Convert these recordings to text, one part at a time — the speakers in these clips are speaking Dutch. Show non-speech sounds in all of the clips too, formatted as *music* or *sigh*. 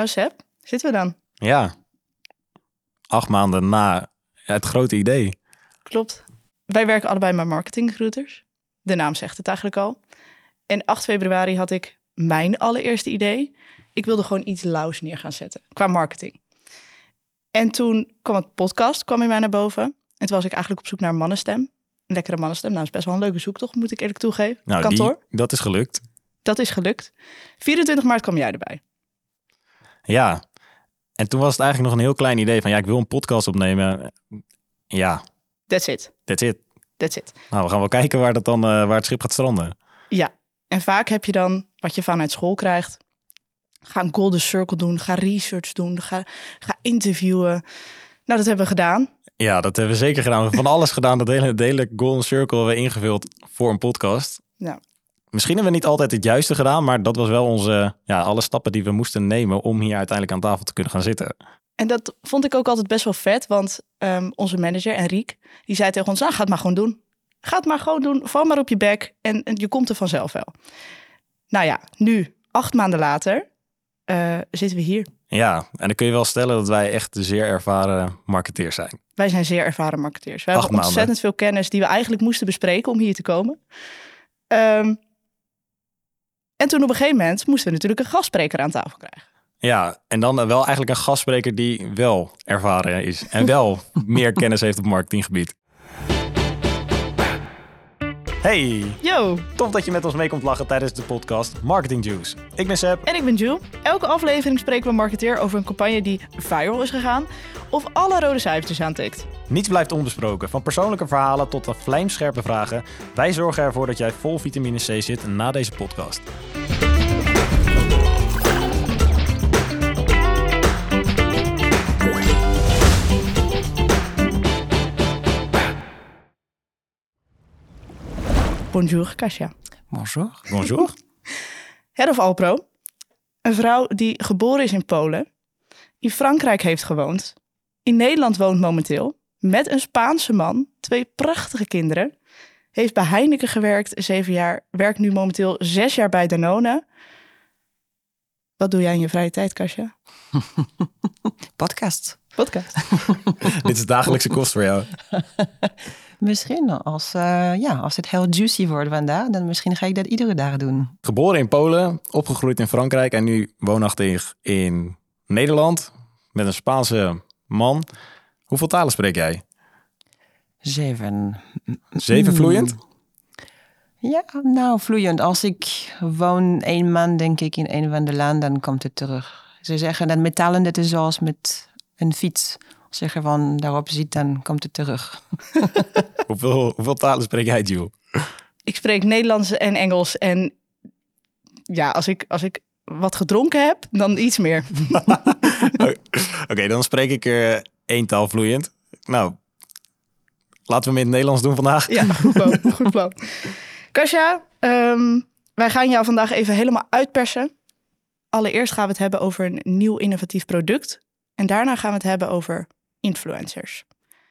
Nou, Seb, zitten we dan? Ja, acht maanden na het grote idee. Klopt. Wij werken allebei met marketingrecruiters. De naam zegt het eigenlijk al. En 8 februari had ik mijn allereerste idee. Ik wilde gewoon iets lauws neer gaan zetten qua marketing. En toen kwam het podcast kwam in mij naar boven. En toen was ik eigenlijk op zoek naar een mannenstem. Een lekkere mannenstem. Nou, dat is best wel een leuke zoektocht, moet ik eerlijk toegeven. Nou, Kantoor. Die, dat is gelukt. Dat is gelukt. 24 maart kwam jij erbij. Ja, en toen was het eigenlijk nog een heel klein idee van ja, ik wil een podcast opnemen. Ja, That's it. that's it. That's it. Nou, we gaan wel kijken waar, dat dan, eh, waar het schip gaat stranden. Ja. En vaak heb je dan wat je vanuit school krijgt. Ga een golden circle doen. Ga research doen. Ga, ga interviewen. Nou, dat hebben we gedaan. Ja, dat hebben we zeker gedaan. We hebben van alles gedaan. Dat hele, de hele Golden Circle hebben we ingevuld voor een podcast. Ja. Misschien hebben we niet altijd het juiste gedaan, maar dat was wel onze, ja, alle stappen die we moesten nemen om hier uiteindelijk aan tafel te kunnen gaan zitten. En dat vond ik ook altijd best wel vet. Want ehm, onze manager, Enrique, die zei tegen ons... Nou, ga het maar gewoon doen. Ga het maar gewoon doen. Val maar op je bek. En, en je komt er vanzelf wel. Nou ja, nu, acht maanden later, eh, zitten we hier. Ja, en dan kun je wel stellen dat wij echt zeer ervaren marketeers zijn. Wij zijn zeer ervaren marketeers. We hebben maanden. ontzettend veel kennis die we eigenlijk moesten bespreken om hier te komen. Ehm, en toen op een gegeven moment moesten we natuurlijk een gastspreker aan tafel krijgen. Ja, en dan wel eigenlijk een gastspreker die wel ervaren is en wel *laughs* meer kennis heeft op marketinggebied. Hey, Yo, tof dat je met ons mee komt lachen tijdens de podcast Marketing Juice. Ik ben Seb. en ik ben Jules. Elke aflevering spreken we een marketeer over een campagne die viral is gegaan of alle rode cijfertjes aantikt. Niets blijft onbesproken. Van persoonlijke verhalen tot aan vlijmscherpe vragen. Wij zorgen ervoor dat jij vol vitamine C zit na deze podcast. Bonjour, Kasia. Bonjour. Bonjour. *laughs* Head of Alpro. Een vrouw die geboren is in Polen, in Frankrijk heeft gewoond, in Nederland woont momenteel, met een Spaanse man, twee prachtige kinderen, heeft bij Heineken gewerkt, zeven jaar, werkt nu momenteel zes jaar bij Danone. Wat doe jij in je vrije tijd, Kasia? *laughs* Podcast. Podcast. *laughs* Dit is dagelijkse kost voor jou. Misschien als, eh, ja, als het heel juicy wordt vandaag, dan misschien ga ik dat iedere dag doen. Geboren in Polen, opgegroeid in Frankrijk en nu woonachtig in Nederland met een Spaanse man. Hoeveel talen spreek jij? Zeven. Zeven vloeiend? Ja, nou, vloeiend. Als ik woon één maand, denk ik, in een van de landen, dan komt het terug. Ze zeggen dat metalen, dat is zoals met een fiets. Als je gewoon daarop ziet, dan komt het terug. *laughs* Hoeveel, hoeveel talen spreek jij, Jules? Ik spreek Nederlands en Engels en ja, als ik, als ik wat gedronken heb, dan iets meer. *laughs* Oké, dan spreek ik er één taal vloeiend. Nou, laten we hem in het Nederlands doen vandaag. Ja, goed plan. *laughs* Goed plan. Kasia, ehm, wij gaan jou vandaag even helemaal uitpersen. Allereerst gaan we het hebben over een nieuw innovatief product. En daarna gaan we het hebben over influencers.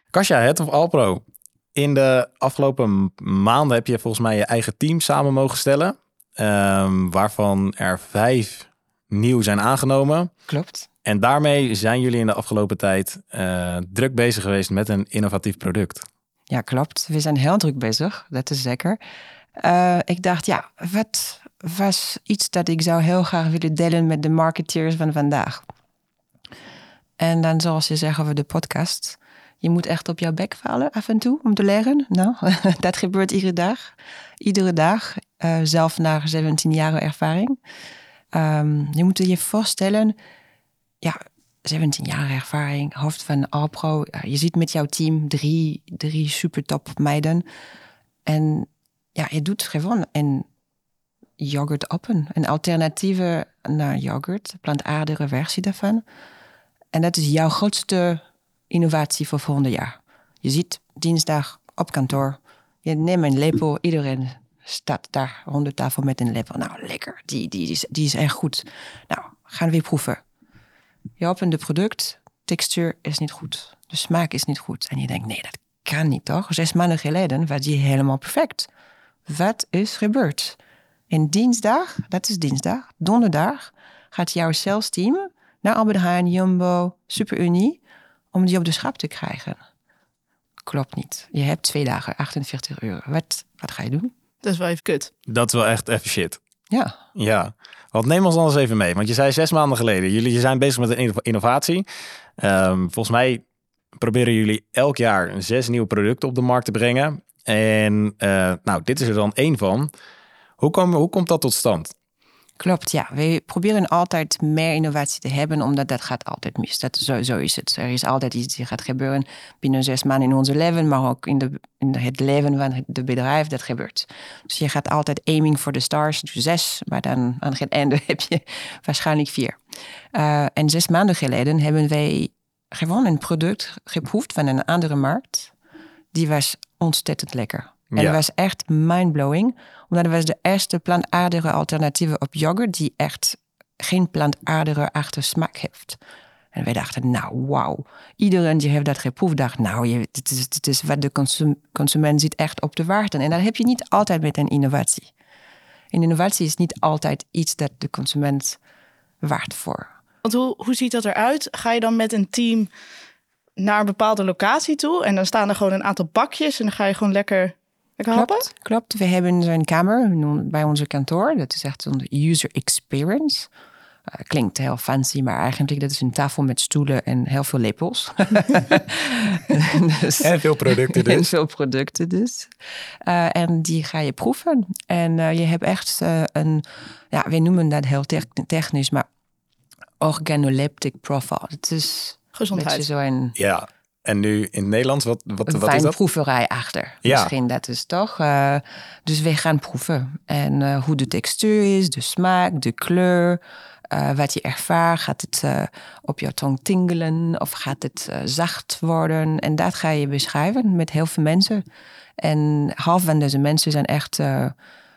Kasia, het of Alpro. In de afgelopen maanden heb je volgens mij je eigen team samen mogen stellen. ehm, waarvan er vijf nieuw zijn aangenomen. Klopt. En daarmee zijn jullie in de afgelopen tijd eh, druk bezig geweest met een innovatief product. Ja, klopt. We zijn heel druk bezig, dat is zeker. Eh, ik dacht, ja, wat was iets dat ik zou heel graag willen delen met de marketeers van vandaag? En dan, zoals je zegt over de podcast, je moet echt op jouw bek vallen af en toe om te leren. Nou, *laughs* dat gebeurt iedere dag. Iedere dag, eh, zelf na 17 jaar ervaring. Ehm, je moet je voorstellen, ja, 17 jaar ervaring, hoofd van Alpro. Je zit met jouw team drie, drie super top meiden. En ja, je doet gewoon een yoghurt open. Een alternatieve naar yoghurt, plantaardige versie daarvan. En dat is jouw grootste innovatie voor volgende jaar. Je ziet dinsdag op kantoor, je neemt een lepel, iedereen staat daar rond de tafel met een lepel. Nou, lekker, die, die, is, die is echt goed. Nou, gaan we proeven. Je opent het product, textuur is niet goed. De smaak is niet goed. En je denkt, nee, dat kan niet toch? Zes maanden geleden was die helemaal perfect. Wat is gebeurd? En dinsdag, dat is dinsdag, donderdag, gaat jouw sales team naar Albert Heijn, Jumbo, Super Unie, om die op de schap te krijgen. Klopt niet. Je hebt twee dagen, 48 euro. Wat, wat ga je doen? Dat is wel even kut. Dat is wel echt even shit. Ja, Ja, want neem ons anders even mee. Want je zei zes maanden geleden, jullie zijn bezig met een inno- innovatie. Ehm, volgens mij proberen jullie elk jaar zes nieuwe producten op de markt te brengen. En eh, nou, dit is er dan één van. Hoe, kom, hoe komt dat tot stand? Klopt. Ja, we proberen altijd meer innovatie te hebben, omdat dat gaat altijd mis. Dat, zo, is het. Er is altijd iets die gaat gebeuren binnen zes maanden in onze leven, maar ook in, de, in het leven van het de bedrijf dat gebeurt. Dus je gaat altijd aiming for the stars, dus zes, maar dan aan het einde *laughs* heb je waarschijnlijk vier. Eh, en zes maanden geleden hebben wij gewoon een product geproefd van een andere markt. Die was ontzettend lekker. En Ja. dat was echt mindblowing. Omdat het was de eerste plantaardige alternatieve op yoghurt... die echt geen plantaardige achtersmaak heeft. En wij dachten, nou, wauw. Iedereen die heeft dat geproefd dacht... nou, je, dit, is, dit is wat de consum- consument zit echt op te wachten. En dat heb je niet altijd met een innovatie. Een innovatie is niet altijd iets dat de consument waard voor. Want hoe, hoe ziet dat eruit? Ga je dan met een team naar een bepaalde locatie toe en dan staan er gewoon een aantal bakjes en dan ga je gewoon lekker, Klopt, klopt. We hebben zo'n kamer bij onze kantoor. Dat is echt een user experience. Eh, klinkt heel fancy, maar eigenlijk dat is een tafel met stoelen en heel veel lepels. *laughs* dus, En veel producten *laughs* en dus. veel producten dus. Eh, en die ga je proeven. En eh, je hebt echt een, ja, we noemen dat heel tech- technisch, maar organoleptic profile. Het is een Gezondheid. zo'n Ja, en nu in het Nederlands, wat, wat, een wat is dat? wijnproeverij achter. Ja. Misschien dat is toch. eh, dus we gaan proeven. En eh, hoe de textuur is, de smaak, de kleur. eh, wat je ervaart. Gaat het op je tong tingelen of gaat het zacht worden? En dat ga je beschrijven met heel veel mensen. En half van deze mensen zijn echt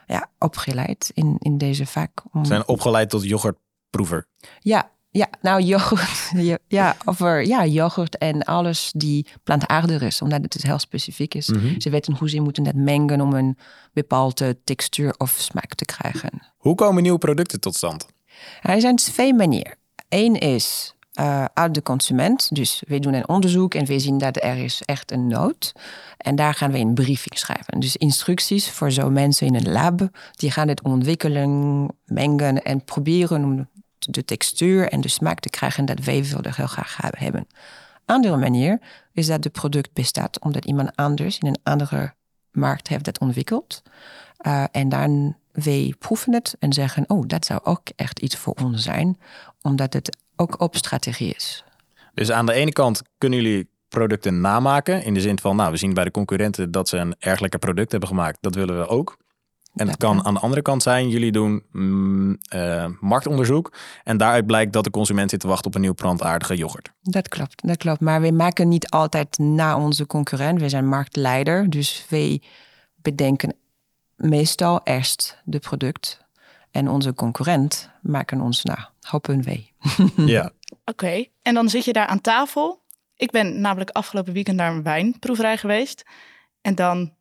ja, opgeleid in, in deze vak. Om, Zijn opgeleid tot yoghurtproever. ja, ja, nou yoghurt. *laughs* Ja, over ja, yoghurt en alles die plantaardig is, omdat het dus heel specifiek is. Ze weten hoe ze moeten dat mengen om een bepaalde textuur of smaak te krijgen. Hoe komen nieuwe producten tot stand? Er zijn twee manieren. Eén is eh, uit de consument. Dus we doen een onderzoek en we zien dat er is echt een nood. En daar gaan we een briefing schrijven. Dus instructies voor zo'n mensen in een lab. Die gaan het ontwikkelen, mengen en proberen om de textuur en de smaak te krijgen dat wij willen heel graag hebben. Andere manier is dat het product bestaat omdat iemand anders in een andere markt heeft dat ontwikkeld. Uh, en dan wij proeven het en zeggen, oh, dat zou ook echt iets voor ons zijn, omdat het ook op strategie is. Dus aan de ene kant kunnen jullie producten namaken. In de zin van, nou, we zien bij de concurrenten dat ze een erg lekker product hebben gemaakt. Dat willen we ook. En het kan aan de andere kant zijn, jullie doen mm, eh, marktonderzoek. En daaruit blijkt dat de consument zit te wachten op een nieuw plantaardige yoghurt. Dat klopt, dat klopt. Maar we maken niet altijd na onze concurrent. We zijn marktleider, dus wij bedenken meestal eerst de product. En onze concurrent maken ons na, hopen wij. *laughs* ja. Oké, en dan zit je daar aan tafel. Ik ben namelijk afgelopen weekend naar een wijnproeverij geweest. En dan,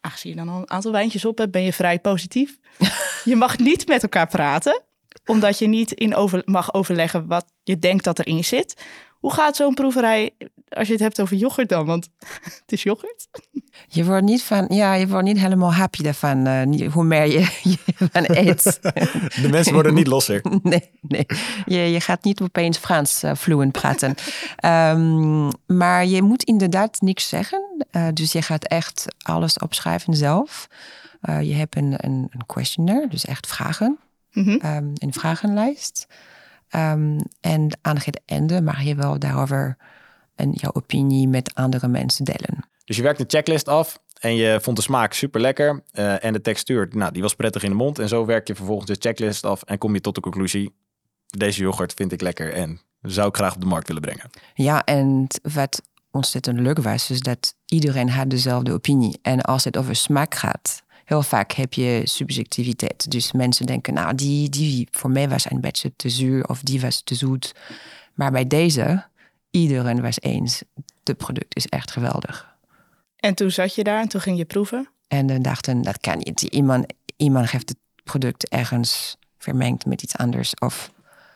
aangezien je dan al een aantal wijntjes op hebt, ben je vrij positief. je mag niet met elkaar praten, omdat je niet in over, mag overleggen wat je denkt dat erin zit. Hoe gaat zo'n proeverij als je het hebt over yoghurt dan? Want *laughs* het is yoghurt. Je wordt niet, van, ja, je wordt niet helemaal happy daarvan, uh, niet, hoe meer je, *laughs* je van eet. De mensen worden niet losser. *laughs* Nee, nee. Je, je gaat niet opeens Frans uh, fluent praten. um, maar je moet inderdaad niks zeggen. Uh, dus je gaat echt alles opschrijven zelf. Uh, je hebt een, een, een, questionnaire, dus echt vragen. Mm -hmm. um, een vragenlijst. Um, en aan het einde mag je wel daarover en jouw opinie met andere mensen delen. Dus je werkt een checklist af en je vond de smaak super lekker. Uh, en de textuur, nou, die was prettig in de mond. En zo werk je vervolgens de checklist af en kom je tot de conclusie: deze yoghurt vind ik lekker en zou ik graag op de markt willen brengen. Ja, en wat ontzettend leuk was, is dat iedereen had dezelfde opinie. En als het over smaak gaat, heel vaak heb je subjectiviteit. Dus mensen denken, nou, die, die voor mij was een beetje te zuur of die was te zoet. Maar bij deze, iedereen was eens, de product is echt geweldig. En toen zat je daar en toen ging je proeven? En dan dachten, dat kan niet. Iemand, iemand heeft het product ergens vermengd met iets anders. Of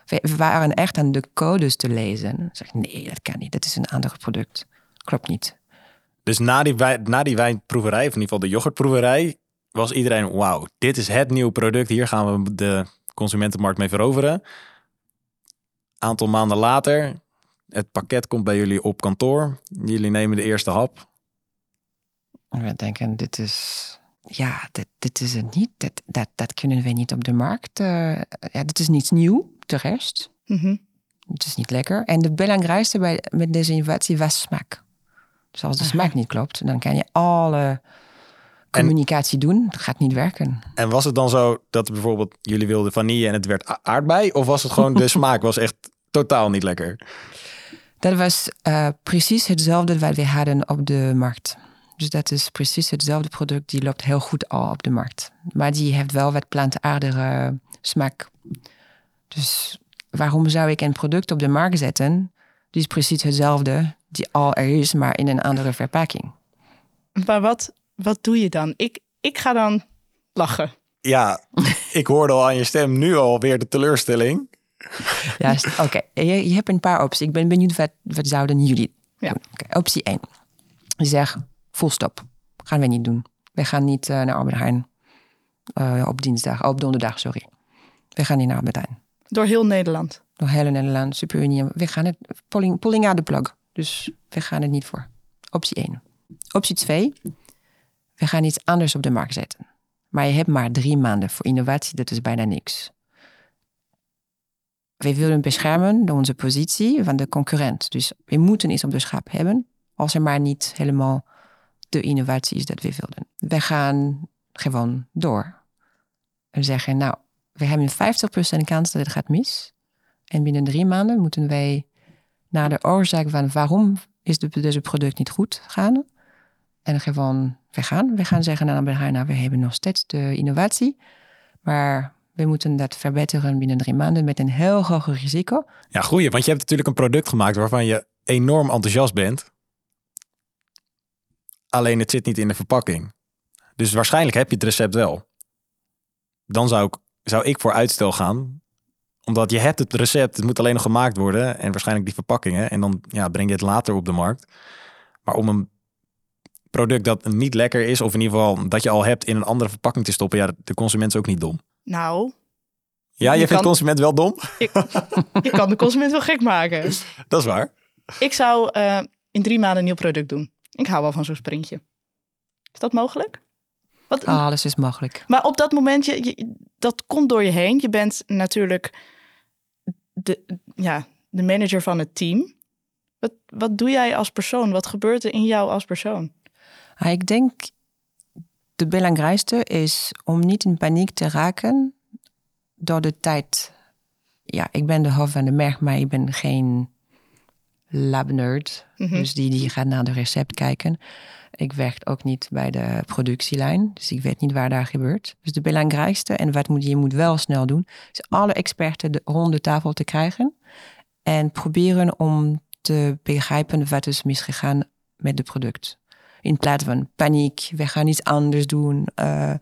We, waren echt aan de codes te lezen. Ik zeg, nee, dat kan niet. Dat is een ander product. Klopt niet. Dus na die, na die wijnproeverij, of in ieder geval de yoghurtproeverij, was iedereen, wauw, dit is het nieuwe product. Hier gaan we de consumentenmarkt mee veroveren. Aantal maanden later, het pakket komt bij jullie op kantoor. Jullie nemen de eerste hap. En we denken, dit is, ja, dit, dit is het niet. Dat, dat, dat kunnen we niet op de markt. eh, ja, dit is niets nieuw, de rest. Mhm. Het is niet lekker. En de belangrijkste bij, met deze innovatie was smaak. Dus als de smaak niet klopt, dan kan je alle communicatie doen. Het gaat niet werken. En was het dan zo dat bijvoorbeeld jullie wilden vanille en het werd aardbei? Of was het gewoon de *laughs* smaak was echt totaal niet lekker? Dat was eh, precies hetzelfde wat we hadden op de markt. Dus dat is precies hetzelfde product. Die loopt heel goed al op de markt. Maar die heeft wel wat plantaardige smaak. Dus waarom zou ik een product op de markt zetten? Die is precies hetzelfde. Die al er is, maar in een andere verpakking. Maar wat, wat doe je dan? Ik, ik ga dan lachen. Ja, *laughs* ik hoorde al aan je stem nu alweer de teleurstelling. Ja, *laughs* oké. Je, je hebt een paar opties. Ik ben benieuwd wat, wat zouden jullie Ja. doen. Oké, optie 1. Je zegt, full stop. Gaan we niet doen. We gaan niet eh, naar Albert Heijn. Eh, op dinsdag, op donderdag, sorry. We gaan niet naar Albert Heijn. Door heel Nederland. Door hele Nederland, Superunie. We gaan het, pulling, pulling out the plug. Dus we gaan het niet voor. Optie 1. Optie 2. We gaan iets anders op de markt zetten. Maar je hebt maar drie maanden voor innovatie. Dat is bijna niks. We willen beschermen onze positie van de concurrent. Dus we moeten iets op de schap hebben. Als er maar niet helemaal de innovatie is dat we wilden. We gaan gewoon door. We zeggen, nou, we hebben een 50% kans dat het gaat mis. En binnen drie maanden moeten wij naar de oorzaak van waarom is de, deze product niet goed gaan. En gewoon, we gaan. We gaan zeggen aan Albert Heijn, nou, we hebben nog steeds de innovatie. Maar we moeten dat verbeteren binnen drie maanden met een heel hoog risico. Ja, goeie, want je hebt natuurlijk een product gemaakt waarvan je enorm enthousiast bent. Alleen het zit niet in de verpakking. Dus waarschijnlijk heb je het recept wel. Dan zou ik, zou ik voor uitstel gaan. Omdat je hebt het recept, het moet alleen nog gemaakt worden. En waarschijnlijk die verpakkingen. En dan ja, breng je het later op de markt. Maar om een product dat niet lekker is, of in ieder geval dat je al hebt in een andere verpakking te stoppen. Ja, de consument is ook niet dom. Nou, Ja, je, Je vindt kan- consument wel dom? je kan de consument wel gek maken. *laughs* Dat is waar. Ik zou eh, in drie maanden een nieuw product doen. Ik hou wel van zo'n sprintje. Is dat mogelijk? Wat, Alles is mogelijk. Maar op dat moment, je, je- dat komt door je heen. Je bent natuurlijk de, ja, de manager van het team. Wat, wat doe jij als persoon? Wat gebeurt er in jou als persoon? Ik denk de belangrijkste is om niet in paniek te raken door de tijd. Ja, ik ben de hoofd van de merk, maar ik ben geen labnerd. Mhm. Dus die, die gaat naar de recept kijken. Ik werk ook niet bij de productielijn, dus ik weet niet waar daar gebeurt. Dus de belangrijkste, en wat moet, je moet wel snel doen, is alle experten de, rond de tafel te krijgen. En proberen om te begrijpen wat is misgegaan met het product. In plaats van paniek, we gaan iets anders doen. eh,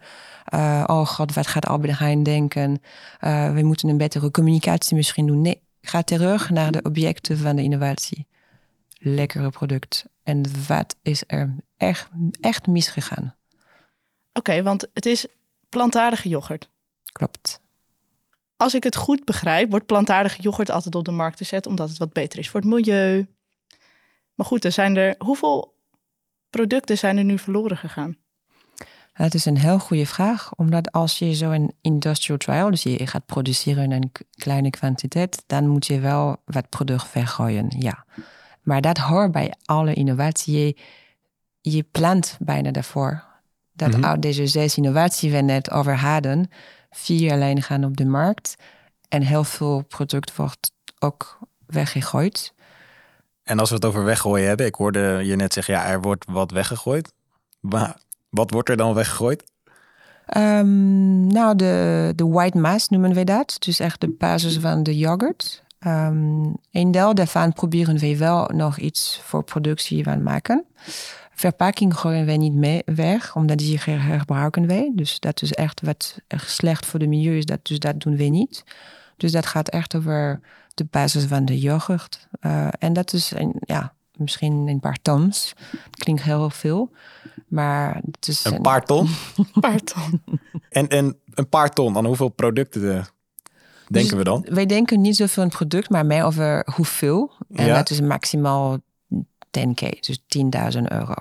eh, oh god, wat gaat Albert Heijn denken? Eh, we moeten een betere communicatie misschien doen. Nee, ga terug naar de objecten van de innovatie. Lekkere product. En wat is er echt, echt misgegaan? Oké, want het is plantaardige yoghurt. Klopt. Als ik het goed begrijp, wordt plantaardige yoghurt altijd op de markt gezet omdat het wat beter is voor het milieu. Maar goed, er zijn er hoeveel producten zijn er nu verloren gegaan? Dat is een heel goede vraag, omdat als je zo'n industrial trial, dus je gaat produceren in een kleine kwantiteit, dan moet je wel wat product weggooien, ja. Maar dat hoort bij alle innovatie. Je, je plant bijna daarvoor. Dat uit deze zes innovaties we net over hadden, vier alleen gaan op de markt en heel veel product wordt ook weggegooid. En als we het over weggooien hebben, ik hoorde je net zeggen, ja, er wordt wat weggegooid. Maar wat wordt er dan weggegooid? Ehm, nou, de, de white mass noemen we dat. Dus echt de basis van de yoghurt. Ehm, een deel daarvan proberen we wel nog iets voor productie van maken. Verpakking gooien we niet mee weg, omdat die her- herbruiken wij. Dus dat is echt wat echt slecht voor de milieu is, dat, dus dat doen we niet. Dus dat gaat echt over de basis van de yoghurt. Uh, en dat is een, ja, misschien een paar tons. Klinkt heel veel. Maar het is een paar ton? *laughs* een paar ton. en, en een paar ton, aan hoeveel producten de, denken we dan? Dus wij denken niet zoveel een product, maar meer over hoeveel. En ja. dat is maximaal 10k, dus 10.000 euro.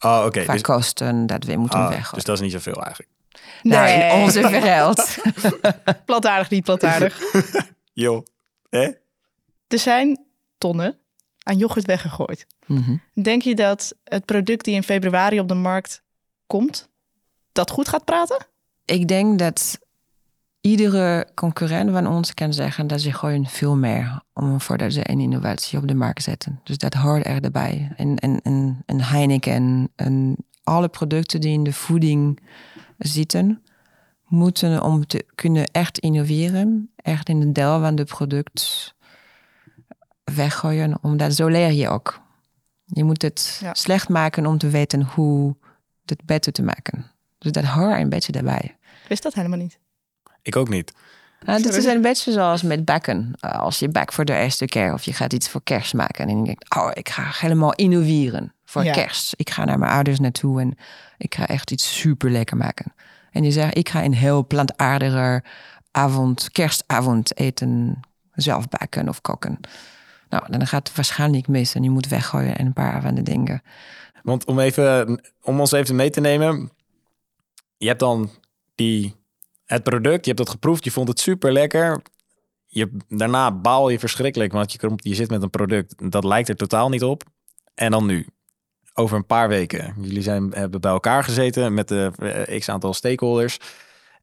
Oh, oké. Okay. Qua dus, kosten dat we moeten oh, weggooien. Dus dat is niet zoveel eigenlijk. Nee, nee onze *laughs* geld. plantaardig, niet plantaardig. *laughs* Jo, hè? Er zijn tonnen aan yoghurt weggegooid. Mm Denk je dat het product die in februari op de markt komt, dat goed gaat praten? Ik denk dat iedere concurrent van ons kan zeggen dat ze gewoon veel meer om voordat ze een innovatie op de markt zetten. Dus dat hoort er erbij. En, en, en, en Heineken en alle producten die in de voeding zitten, moeten om te kunnen echt innoveren, echt in een deel van het product weggooien, omdat zo leer je ook. Je moet het slecht maken om te weten hoe het beter te maken. Dus dat hoort een beetje daarbij. Ik wist dat helemaal niet. Ik ook niet. Het is een beetje zoals met bakken. Eh, als je bak voor de eerste keer of je gaat iets voor kerst maken. En je denkt, oh, ik ga helemaal innoveren voor kerst. Ik ga naar mijn ouders naartoe en ik ga echt iets super lekker maken. En je zegt, ik ga een heel plantaardiger avond, kerstavond eten, zelf bakken of koken. Nou, dan gaat het waarschijnlijk mis en je moet weggooien en een paar van de dingen. Want om, even, om ons even mee te nemen, je hebt dan die, het product, je hebt dat geproefd, je vond het super lekker. Je, daarna baal je verschrikkelijk, want je, je zit met een product dat lijkt er totaal niet op. En dan nu, over een paar weken. Jullie zijn, hebben bij elkaar gezeten met de uh, x aantal stakeholders.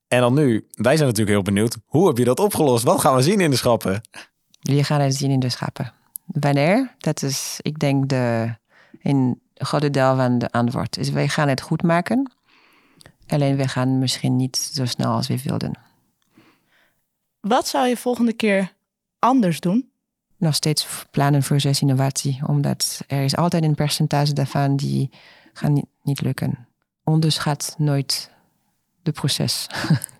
En dan nu, wij zijn natuurlijk heel benieuwd. Hoe heb je dat opgelost? Wat gaan we zien in de schappen? Jullie gaan het zien in de schappen. Wanneer? Dat is, ik denk, de, in grote deel van de antwoord. Dus wij gaan het goed maken. Alleen we gaan misschien niet zo snel als we wilden. Wat zou je volgende keer anders doen? Nog steeds plannen voor zes innovatie. Omdat er is altijd een percentage daarvan die gaan niet, niet lukken. Onderschat nooit de proces. *laughs*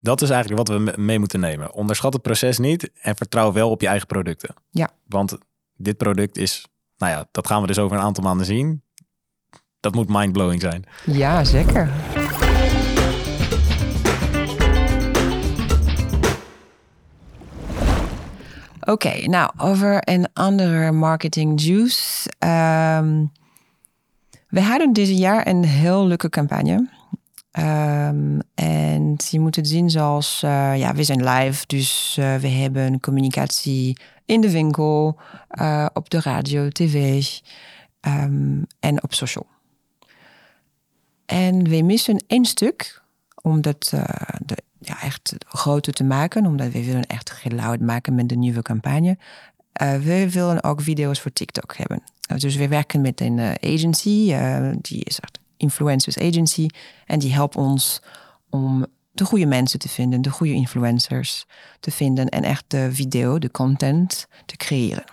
Dat is eigenlijk wat we mee moeten nemen. Onderschat het proces niet en vertrouw wel op je eigen producten. Ja. Want dit product is, nou ja, dat gaan we dus over een aantal maanden zien. Dat moet mindblowing zijn. Ja, zeker. Oké, nou over een andere marketing juice. Um, we hadden dit jaar een heel leuke campagne. Um, en je moet het zien zoals, uh, ja, we zijn live, dus uh, we hebben communicatie in de winkel, uh, op de radio, tv um, en op social. En we missen één stuk om dat de, ja, echt groter te maken, omdat we willen echt geluid maken met de nieuwe campagne. we willen ook video's voor TikTok hebben. Dus we werken met een agency, die is echt influencers agency. En die helpt ons om de goede mensen te vinden, de goede influencers te vinden en echt de video, de content te creëren.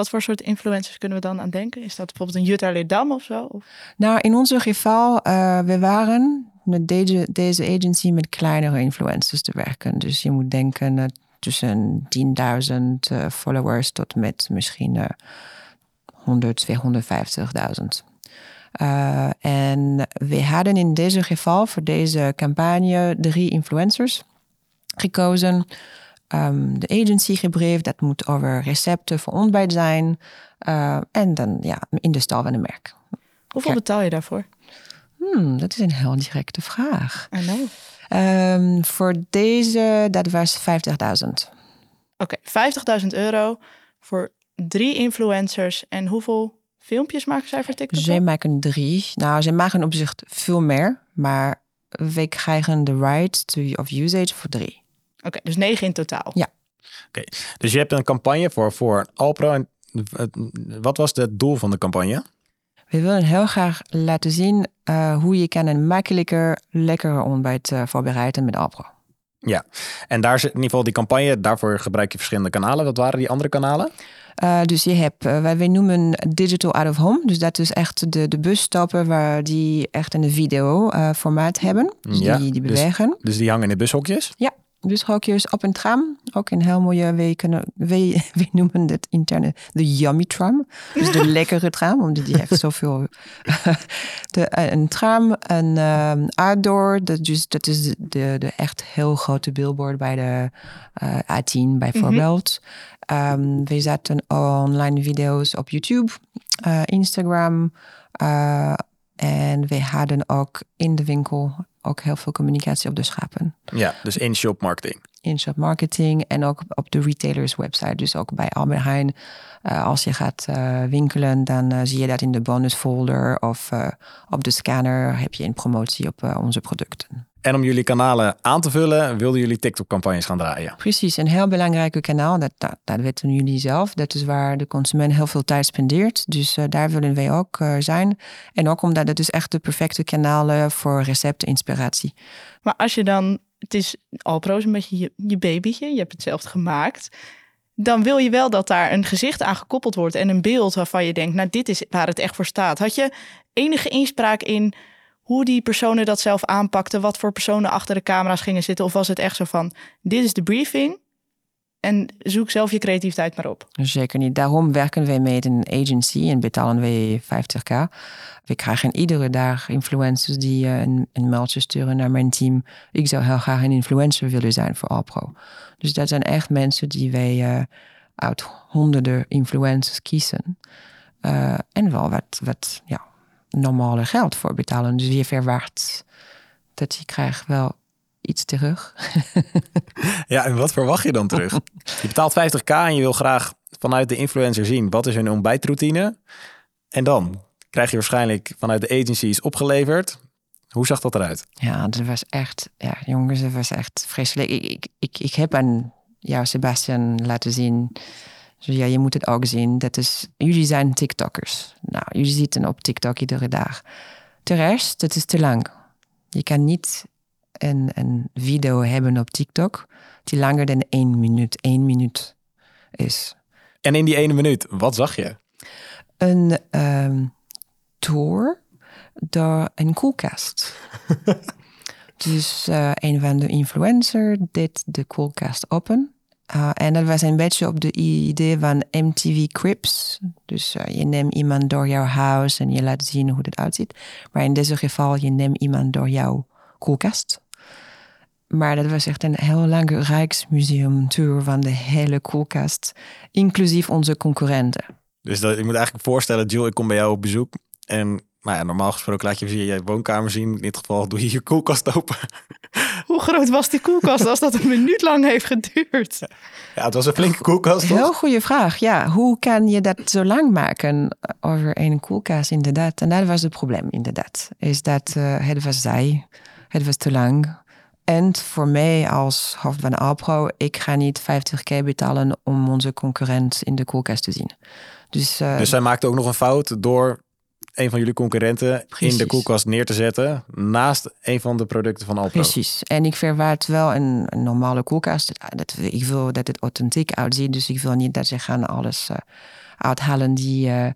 Wat voor soort influencers kunnen we dan aan denken? Is dat bijvoorbeeld een Jutta Leerdam of zo? Of? Nou, in onze geval, uh, we waren met deze, deze agency met kleinere influencers te werken. Dus je moet denken tussen 10.000 uh, followers tot met misschien uh, 100, 250.000. Uh, en we hadden in deze geval voor deze campagne drie influencers gekozen. Um, de agency gebriefd, dat moet over recepten voor ontbijt zijn. Uh, en dan ja, in de stal van een merk. Hoeveel betaal je daarvoor? Hmm, dat is een heel directe vraag. I know. Um, voor deze, dat was 50.000. Oké, okay, 50.000 euro voor drie influencers. En hoeveel filmpjes maken zij voor TikTok? Zij maken drie. Nou, zij maken op zich veel meer, maar we krijgen de right to, of usage voor drie. Oké, dus negen in totaal. Ja. Oké, dus je hebt een campagne voor, voor Alpro. En wat was het doel van de campagne? We willen heel graag laten zien uh, hoe je kan een makkelijker, lekkerder ontbijt uh, voorbereiden met Alpro. Ja, en daar zit in ieder geval die campagne. Daarvoor gebruik je verschillende kanalen. Wat waren die andere kanalen? Uh, dus je hebt, uh, wij noemen digital out of home. Dus dat is echt de, de busstappen waar die echt een video uh, formaat hebben. Dus ja, die, die bewegen. Dus, dus, die hangen in de bushokjes? Ja. Dus hokjes op een tram. Ook een heel mooie, wij, kunnen, wij, wij noemen het interne de yummy tram. Dus de *laughs* lekkere tram, omdat die heeft zoveel... *laughs* de, een tram, een um, outdoor, dat, dus, dat is de, de, echt heel grote billboard bij de uh, A10 bijvoorbeeld. Mm -hmm. um, we zetten online video's op YouTube, uh, Instagram... Uh, en we hadden ook in de winkel ook heel veel communicatie op de schapen. Ja, dus in-shop marketing. In-shop marketing en ook op de retailers website. Dus ook bij Albert Heijn. Uh, als je gaat uh, winkelen, dan uh, zie je dat in de bonus folder of op de scanner heb je een promotie op onze producten. En om jullie kanalen aan te vullen, wilden jullie TikTok-campagnes gaan draaien. Precies, een heel belangrijk kanaal. Dat, dat, dat weten jullie zelf. Dat is waar de consument heel veel tijd spendeert. Dus uh, daar willen wij ook uh, zijn. En ook omdat het is echt de perfecte kanalen voor recepten, inspiratie. Maar als je dan, het is Alpro is een beetje je, je babytje, je hebt het zelf gemaakt. Dan wil je wel dat daar een gezicht aan gekoppeld wordt en een beeld waarvan je denkt, nou dit is waar het echt voor staat. Had je enige inspraak in hoe die personen dat zelf aanpakten, wat voor personen achter de camera's gingen zitten? Of was het echt zo van, dit is de briefing en zoek zelf je creativiteit maar op? Zeker niet. Daarom werken wij met een agency en betalen wij 50k. We krijgen iedere dag influencers die uh, een, een mailtje sturen naar mijn team. Ik zou heel graag een influencer willen zijn voor Alpro. Dus dat zijn echt mensen die wij uh, uit honderden influencers kiezen. Uh, en wel wat, wat ja, normale geld voor betalen. Dus je verwacht dat je krijgt wel iets terug. *laughs* ja, en wat verwacht je dan terug? Je betaalt 50k en je wil graag vanuit de influencer zien wat is hun ontbijtroutine. En dan krijg je waarschijnlijk vanuit de agencies opgeleverd. Hoe zag dat eruit? Ja, dat was echt, ja, jongens, dat was echt vreselijk. Ik, ik, ik, ik heb aan jou, Sebastian, laten zien dus ja, je moet het ook zien. Dat is, jullie zijn TikTokkers. Nou, jullie zitten op TikTok iedere dag. De rest, dat is te lang. Je kan niet een, een video hebben op TikTok die langer dan één minuut, één minuut is. En in die ene minuut, wat zag je? Een um, tour door een koelkast. *laughs* dus uh, een van de influencers deed de koelkast open. Uh, en dat was een beetje op de idee van MTV Crips. Dus uh, je neemt iemand door jouw huis en je laat zien hoe het uitziet. Maar in deze geval, je neemt iemand door jouw koelkast. Maar dat was echt een heel lange Rijksmuseum tour van de hele koelkast. Inclusief onze concurrenten. Dus dat, je moet eigenlijk voorstellen, Jill, ik kom bij jou op bezoek. En nou ja, normaal gesproken laat je via je woonkamer zien. In dit geval doe je je koelkast open. *laughs* Hoe groot was die koelkast als dat een minuut lang heeft geduurd? Ja, het was een flinke koelkast. Toch? Heel goede vraag. Ja, hoe kan je dat zo lang maken over een koelkast inderdaad? En dat was het probleem inderdaad. Is dat uh, het was zij, het was te lang. En voor mij als hoofd van Alpro, ik ga niet 50k betalen om onze concurrent in de koelkast te zien. Dus, uh, dus zij maakte ook nog een fout door een van jullie concurrenten Precies. in de koelkast neer te zetten naast een van de producten van Alpro. Precies. En ik verwacht wel een, een normale koelkast. Dat, ik wil dat het authentiek uitziet, dus ik wil niet dat ze gaan alles uh, uithalen die uh,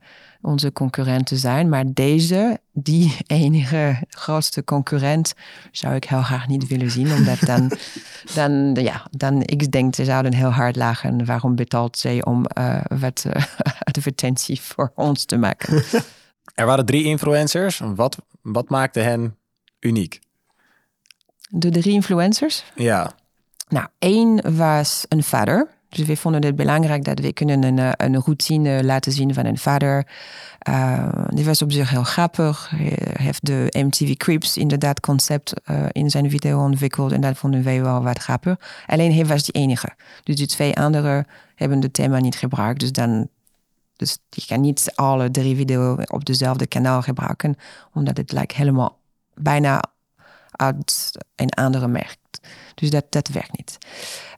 onze concurrenten zijn. Maar deze, die *laughs* enige grootste concurrent, zou ik heel graag niet willen zien. Omdat dan, *laughs* dan ja, dan ik denk ze zouden heel hard lachen. Waarom betaalt zij om uh, wat *laughs* advertentie voor ons te maken? Er waren drie influencers. Wat, wat maakte hen uniek? De drie influencers? Ja. Nou, één was een vader. Dus we vonden het belangrijk dat we kunnen een, eh, een routine laten zien van een vader. Uh, die was op zich heel grappig. Hij heeft de MTV Creeps inderdaad concept uh, in zijn video ontwikkeld. En dat vonden wij wel wat grappig. Alleen hij was die enige. Dus die twee anderen hebben het thema niet gebruikt. Dus dan dus je kan niet alle drie video's op dezelfde kanaal gebruiken, omdat het lijkt helemaal bijna uit een andere merk. Dus dat, dat werkt niet.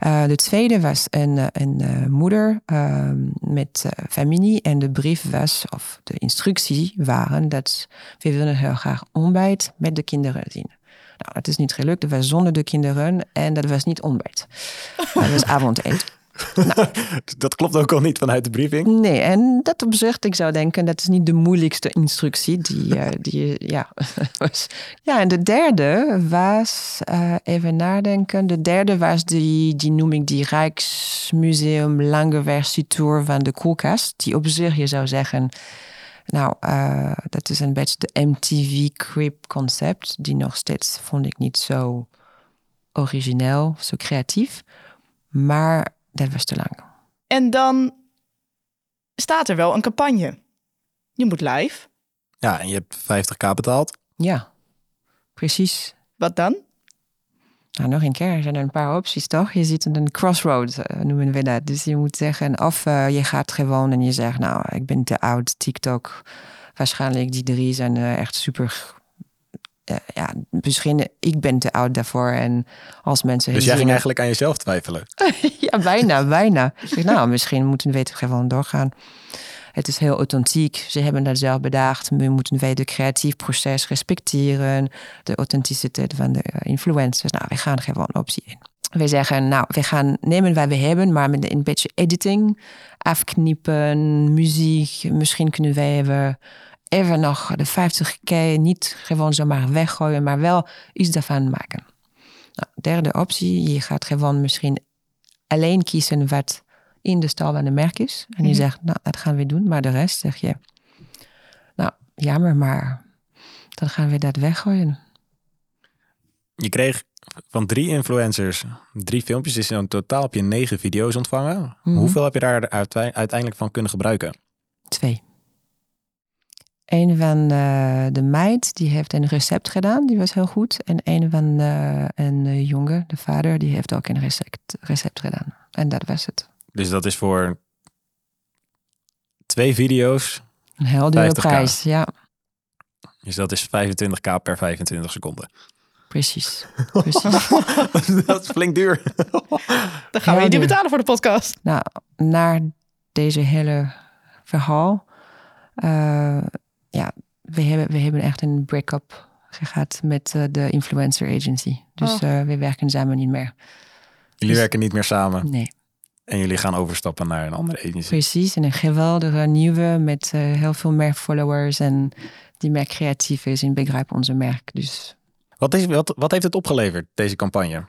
Uh, de tweede was een, een uh, moeder uh, met familie. En de brief was, of de instructie waren, dat we willen heel graag ontbijt met de kinderen zien. Nou, dat is niet gelukt. Dat was zonder de kinderen en dat was niet ontbijt. dat was avondeten. *laughs* dat klopt ook al niet vanuit de briefing. Nee, en dat op zich, ik zou denken, dat is niet de moeilijkste instructie die, uh, *laughs* die ja. *laughs* ja, en de derde was, uh, even nadenken, de derde was die, die noem ik die Rijksmuseum Lange Versie Tour van de koelkast, die op zich, je zou zeggen, nou, uh, dat is een beetje de MTV Crip concept, die nog steeds vond ik niet zo origineel, zo creatief. Maar dat was te lang. En dan staat er wel een campagne. Je moet live. Ja, en je hebt 50k betaald. Ja, precies. Wat dan? Nou, nog een keer, er zijn er een paar opties, toch? Je ziet een crossroad, uh, noemen we dat. Dus je moet zeggen, of uh, je gaat gewoon en je zegt, nou, ik ben te oud, TikTok. Waarschijnlijk die drie zijn uh, echt super uh, ja, misschien ik ben te oud daarvoor. En als mensen. Dus jij ging eigenlijk aan jezelf twijfelen? *laughs* ja, bijna, bijna. Ik nou, misschien moeten we gewoon doorgaan. Het is heel authentiek. Ze hebben dat zelf bedacht. We moeten wij de creatief proces respecteren. De authenticiteit van de influencers. Nou, we gaan gewoon optie in. We zeggen, nou, we gaan nemen wat we hebben, maar met een beetje editing, afknippen, muziek. Misschien kunnen wij even even nog de 50k niet gewoon zomaar weggooien, maar wel iets daarvan maken. Nou, derde optie, je gaat gewoon misschien alleen kiezen wat in de stal van de merk is. En je Mhm. zegt, nou, dat gaan we doen. Maar de rest zeg je, nou, jammer, maar dan gaan we dat weggooien. Je kreeg van drie influencers drie filmpjes. Dus in totaal heb je negen video's ontvangen. Mhm. Hoeveel heb je daar uitei- uiteindelijk van kunnen gebruiken? Twee. Een van de, de meid, die heeft een recept gedaan, die was heel goed. En een van de, een jongen, de vader, die heeft ook een recept, recept gedaan. En dat was het. Dus dat is voor twee video's. Een heel dure 50k. prijs, ja, Dus dat is 25k per 25 seconden. precies. *laughs* precies. *laughs* dat is flink duur. Dan gaan we je Ja, die betalen voor de podcast. nou, naar deze hele verhaal, eh, ja, we hebben, we hebben echt een break-up gehad met eh, de influencer agency. Dus Oh. eh, we werken samen niet meer. Jullie Dus- werken niet meer samen. Nee. En jullie gaan overstappen naar een andere agency. Precies, en een geweldige nieuwe met eh, heel veel meer followers en die meer creatief is en begrijpt onze merk. Dus Wat, is, wat, wat heeft het opgeleverd, deze campagne?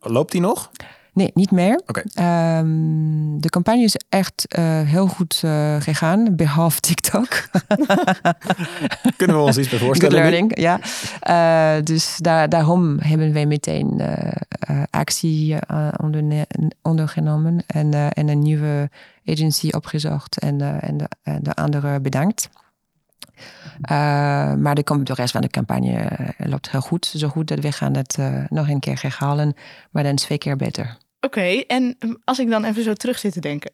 Loopt die nog? Nee, niet meer. Ehm, de campagne is echt eh, heel goed eh, gegaan, behalve TikTok. *laughs* Kunnen we ons iets bij Good voorstellen? nu? learning, ja. Eh, dus daar, daarom hebben wij meteen actie onderne- ondergenomen en, en een nieuwe agency opgezocht en, en, de, en de andere bedankt. Eh, maar de, de rest van de campagne eh, loopt heel goed. Zo goed dat we gaan het eh, nog een keer herhalen, maar dan twee keer beter. Oké, en um, als ik dan even zo terug zit te denken.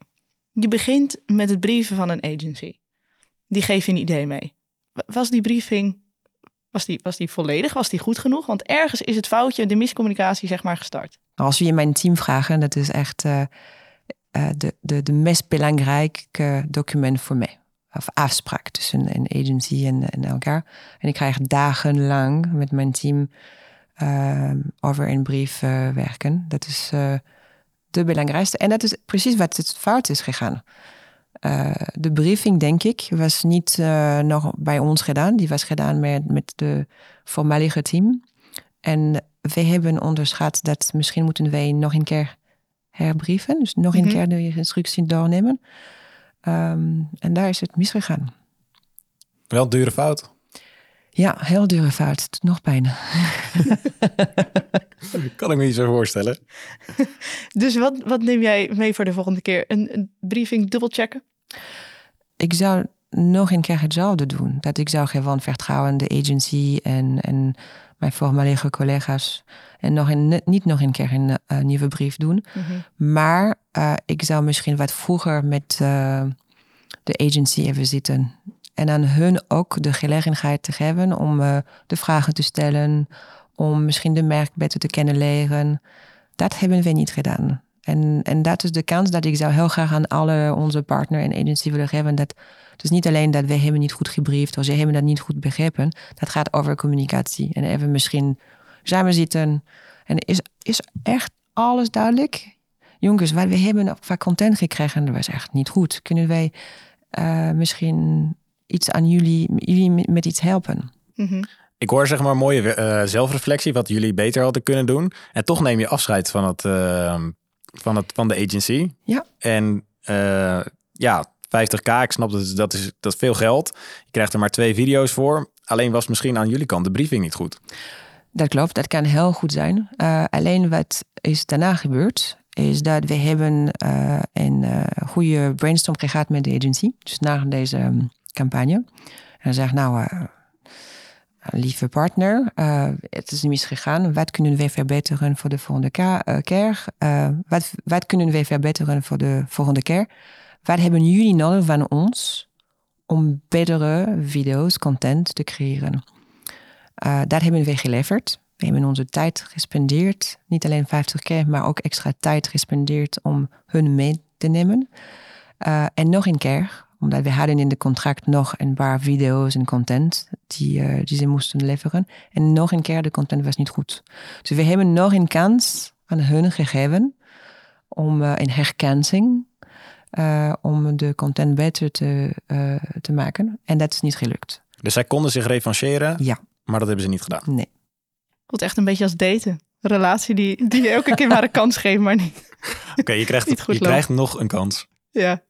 Je begint met het brieven van een agency. Die geef je een idee mee. Wa- Was die briefing, was die, was die volledig? Was die goed genoeg? Want ergens is het foutje, de miscommunicatie zeg maar gestart. Als we in mijn team vragen, dat is echt eh, de, de, de meest belangrijke document voor mij. Of afspraak tussen een agency en, en elkaar. En ik krijg dagenlang met mijn team eh, over een brief eh, werken. Dat is eh, de belangrijkste. En dat is precies wat het fout is gegaan. Eh, de briefing, denk ik, was niet nog bij ons gedaan. Die was gedaan met, met de voormalige team. En we hebben onderschat dat misschien moeten wij nog een keer herbrieven. Dus nog een Mhm. keer de instructie doornemen. Ehm, en daar is het misgegaan. Wel een dure fout. Ja, heel dure fout. Het doet nog pijn. *laughs* Kan ik me niet zo voorstellen. *laughs* Dus wat, wat neem jij mee voor de volgende keer? Een, een briefing dubbelchecken? Ik zou nog een keer hetzelfde doen. Dat ik zou gewoon vertrouwen de agency en, en mijn voormalige collega's. En nog een, niet nog een keer een eh, nieuwe brief doen. Maar eh, ik zou misschien wat vroeger met eh, de agency even zitten. En aan hun ook de gelegenheid te geven om de vragen te stellen. Om misschien de merk beter te kennen leren. Dat hebben we niet gedaan. En, en dat is de kans dat ik zou heel graag aan alle onze partner en agency willen geven. Dat het is niet alleen dat we hebben niet goed gebriefd of ze hebben dat niet goed begrepen. Dat gaat over communicatie. En even misschien samen zitten. En is, is echt alles duidelijk? jongens, wat we hebben vaak content gekregen, dat was echt niet goed. Kunnen wij uh, misschien iets aan jullie, jullie met, iets helpen? Mhm. Ik hoor zeg maar mooie uh, zelfreflectie, wat jullie beter hadden kunnen doen. En toch neem je afscheid van, het, uh, van, het, van de agency. Ja. En uh, ja, 50k, ik snap dat, dat is dat is veel geld. Je krijgt er maar twee video's voor. Alleen was misschien aan jullie kant de briefing niet goed. Dat klopt, dat kan heel goed zijn. Uh, alleen wat is daarna gebeurd, is dat we hebben uh, een uh, goede brainstorm gehad met de agency. Dus na deze um, campagne. En dan zeg nou, lieve partner, het is misgegaan. Wat kunnen we verbeteren voor de volgende keer? wat, wat kunnen we verbeteren voor de volgende keer? Wat hebben jullie nodig van ons om betere video's, content te creëren? Uh, dat hebben we geleverd. We hebben onze tijd gespendeerd. Niet alleen 50 keer, maar ook extra tijd gespendeerd om hun mee te nemen. En nog een keer, omdat we hadden in de contract nog een paar video's en content die, uh, die ze moesten leveren. En nog een keer, de content was niet goed. Dus we hebben nog een kans aan hun gegeven om een herkansing uh, om de content beter te, uh, te maken. En dat is niet gelukt. Dus zij konden zich revancheren, ja. maar dat hebben ze niet gedaan? Nee. Voelt echt een beetje als daten. Een relatie die, die je elke keer maar een kans geeft, maar niet. Oké, okay, je, krijgt, *laughs* het, je krijgt nog een kans. Ja.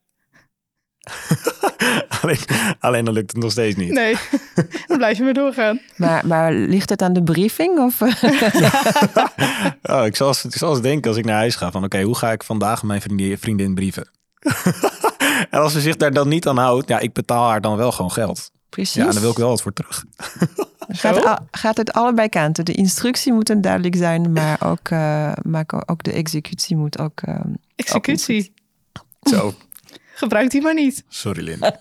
*laughs* alleen, alleen dan lukt het nog steeds niet. Nee, *laughs* dan blijf je maar doorgaan. Maar, maar ligt het aan de briefing? Of? *laughs* oh, ik, zal eens, ik zal eens denken als ik naar huis ga van oké, okay, hoe ga ik vandaag mijn vriendin, vriendin brieven? en als ze zich daar dan niet aan houdt, ja, ik betaal haar dan wel gewoon geld. Precies. Ja, dan wil ik wel wat voor terug. gaat, gaat het allebei kanten. De instructie moet dan duidelijk zijn, maar ook, uh, maar ook de executie moet ook. Uh, executie. Ook Zo. Gebruik die maar niet. Sorry, Lin. *laughs* oh.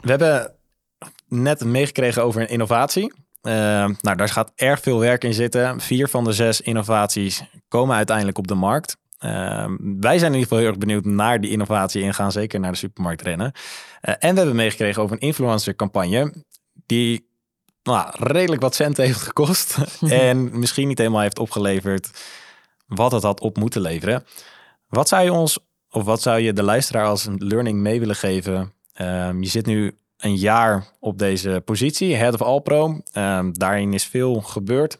We hebben net meegekregen over een innovatie. Uh, nou, daar gaat erg veel werk in zitten. Vier van de zes innovaties komen uiteindelijk op de markt. Uh, wij zijn in ieder geval heel erg benieuwd naar die innovatie en gaan zeker naar de supermarkt rennen. Uh, en we hebben meegekregen over een influencer-campagne die nou, redelijk wat cent heeft gekost *laughs* en misschien niet helemaal heeft opgeleverd wat het had op moeten leveren. Wat zou je ons, of wat zou je de luisteraar als een learning mee willen geven? Ehm, je zit nu een jaar op deze positie, Head of Alpro. Um, daarin is veel gebeurd.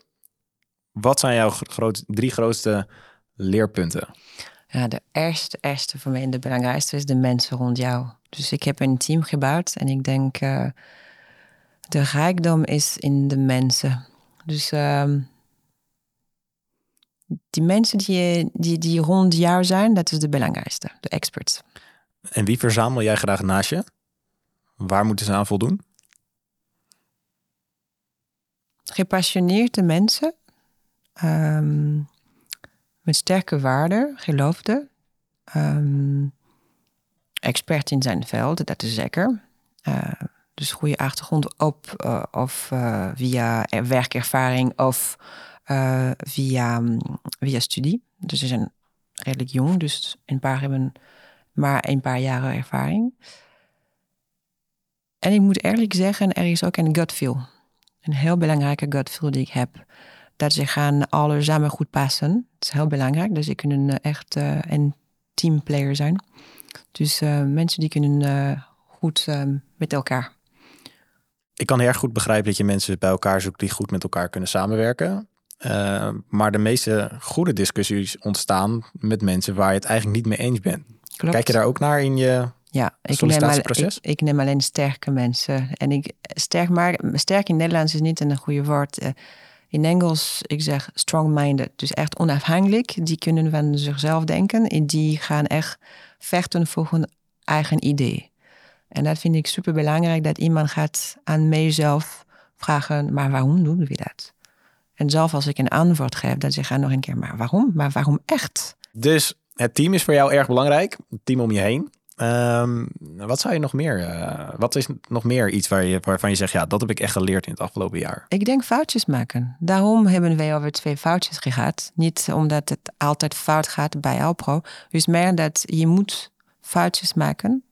Wat zijn jouw groot, drie grootste leerpunten? Ja, de eerste, eerste voor mij en de belangrijkste is de mensen rond jou. Dus ik heb een team gebouwd en ik denk uh, de rijkdom is in de mensen. Dus um, die mensen die, die, die rond jou zijn, dat is de belangrijkste, de experts. En wie verzamel jij graag naast je? Waar moeten ze aan voldoen? Gepassioneerde mensen. Um, met sterke waarden, geloofde. Um, expert in zijn veld, dat is zeker. Uh, dus goede achtergrond op uh, of uh, via werkervaring of via, um, via studie. Dus ze zijn redelijk jong, dus een paar hebben maar een paar jaren ervaring. En ik moet eerlijk zeggen, er is ook een gut feel. Een heel belangrijke gut feel die ik heb. Dat ze gaan alle samen goed passen. Dat is heel belangrijk. Dus ze kunnen echt een teamplayer zijn. Dus mensen die kunnen goed met elkaar. Ik kan heel erg goed begrijpen dat je mensen bij elkaar zoekt die goed met elkaar kunnen samenwerken. maar de meeste goede discussies ontstaan met mensen waar je het eigenlijk niet mee eens bent. Klopt. Kijk je daar ook naar in je ja, ik neem, al, ik, ik, neem alleen sterke mensen. En ik, sterk, maar sterk in Nederlands is niet een goede woord. Uh, in Engels, ik zeg strong-minded. Dus echt onafhankelijk. Die kunnen van zichzelf denken. En die gaan echt vechten voor hun eigen idee. En dat vind ik super belangrijk. Dat iemand gaat aan mijzelf vragen, maar waarom doen we dat? En zelf als ik een antwoord geef, dan zeg ik nog een keer, maar waarom? Maar waarom echt? Dus het team is voor jou erg belangrijk. Het team om je heen. Um, wat zou je nog meer? Uh, wat is nog meer iets waar je, waarvan je zegt, ja, dat heb ik echt geleerd in het afgelopen jaar? Ik denk foutjes maken. Daarom hebben wij over twee foutjes gehad. Niet omdat het altijd fout gaat bij Alpro. Dus meer dat je moet foutjes maken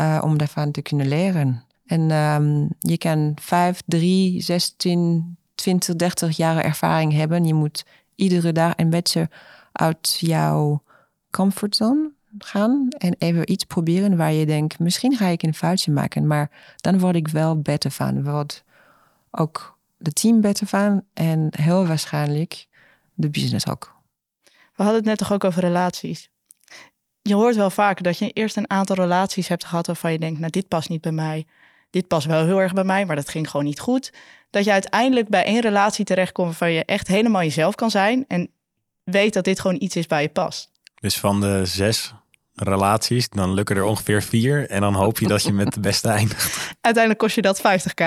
uh, om daarvan te kunnen leren. En ehm, je kan 5, 3, 16, 20, 30 jaar ervaring hebben. Je moet iedere dag een beetje uit jouw comfortzone gaan en even iets proberen waar je denkt, misschien ga ik een foutje maken, maar dan word ik wel beter van. Word ook de team beter van en heel waarschijnlijk de business ook. We hadden het net toch ook over relaties. Je hoort wel vaak dat je eerst een aantal relaties hebt gehad waarvan je denkt, nou dit past niet bij mij. Dit past wel heel erg bij mij, maar dat ging gewoon niet goed. Dat je uiteindelijk bij één relatie terechtkomt waarvan je echt helemaal jezelf kan zijn en weet dat dit gewoon iets is bij je past. Dus van de zes relaties, dan lukken er ongeveer vier. En dan hoop je dat je met de beste eindigt. *laughs* Uiteindelijk kost je dat 50k.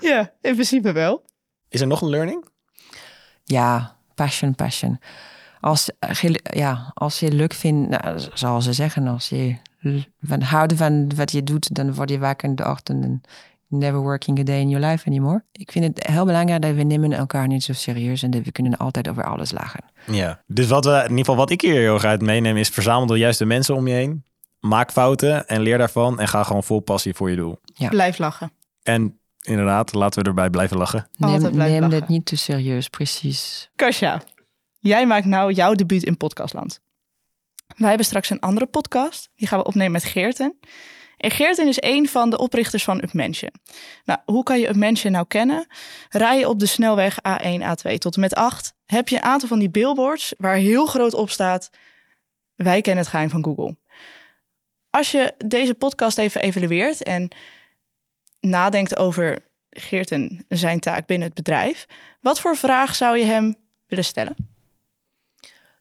*laughs* ja, in principe wel. Is er nog een learning? Ja, passion, passion. Als, ja, als je leuk vindt, nou, zoals ze zeggen, als je van houden van wat je doet, dan word je wakker in de ochtend en never working a day in your life anymore. Ik vind het heel belangrijk dat we nemen elkaar niet zo serieus en dat we kunnen altijd over alles lachen. Ja, dus wat we, in ieder geval wat ik hier heel erg uit meeneem is verzamel de juiste mensen om je heen. Maak fouten en leer daarvan en ga gewoon vol passie voor je doel. Ja. Blijf lachen. En inderdaad, laten we erbij blijven lachen. Neem, neem het niet te serieus, precies. Kasja, jij maakt nou jouw debuut in podcastland. Wij hebben straks een andere podcast. Die gaan we opnemen met Geerten. En Geerten is een van de oprichters van Upmension. Nou, hoe kan je Upmension nou kennen? Rij je op de snelweg A1, A2 tot en met 8, heb je een aantal van die billboards waar heel groot op staat: Wij kennen het geheim van Google. Als je deze podcast even evalueert en nadenkt over Geerten zijn taak binnen het bedrijf, wat voor vraag zou je hem willen stellen?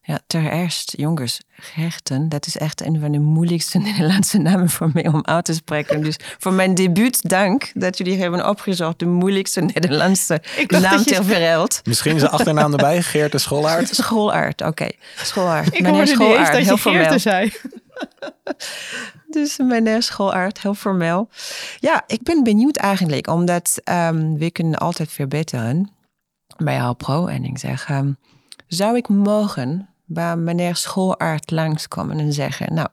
Ja, ter eerst, jongens, Gerten, dat is echt een van de moeilijkste *laughs* Nederlandse namen voor mij om uit te spreken. Dus voor mijn debuut, dank dat jullie hebben opgezocht de moeilijkste Nederlandse *laughs* naam ter wereld. Misschien is de achternaam erbij, Geert de Schoolaard. *laughs* Schoolaard, oké. Okay. Schoolaard. Ik meneer heel formeel. zei. dus meneer Schoolaard, heel formeel. Ja, ik ben benieuwd eigenlijk, omdat um, we kunnen altijd verbeteren bij Alpro. En ik zeg, um, zou ik mogen bij meneer Schoolaard langskomen en zeggen: Nou,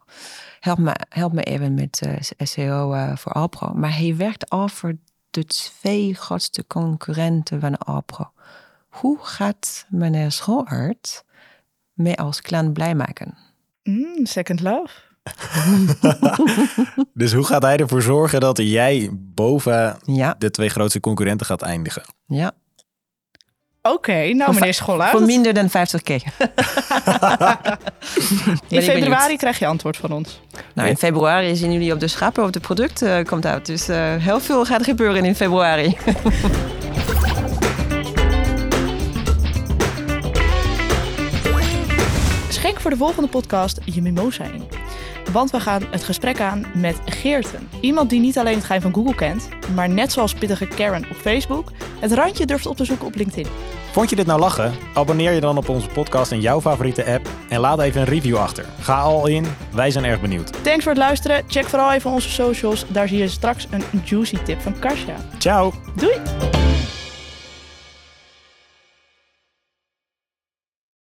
help me, help me even met uh, SEO uh, voor Alpro. Maar hij werkt al voor de twee grootste concurrenten van Alpro. Hoe gaat meneer Schoolaard mij als klant blij maken? Mm, second love. *laughs* *laughs* dus hoe gaat hij ervoor zorgen dat jij boven ja. de twee grootste concurrenten gaat eindigen? Ja, Oké, nou meneer Schollaert. Voor minder dan 50k. *laughs* in februari krijg je antwoord van ons. Nou, in februari zien jullie op de schappen of het product uh, komt uit. Dus uh, heel veel gaat gebeuren in februari. Schenk voor de volgende podcast je mimosa in. Want we gaan het gesprek aan met Geerten. Iemand die niet alleen het geheim van Google kent, maar net zoals pittige Karen op Facebook, het randje durft op te zoeken op LinkedIn. Vond je dit nou lachen? Abonneer je dan op onze podcast in jouw favoriete app en laat even een review achter. Ga al in, wij zijn erg benieuwd. Thanks voor het luisteren. Check vooral even onze socials. Daar zie je straks een juicy tip van Kasia. Ciao. Doei.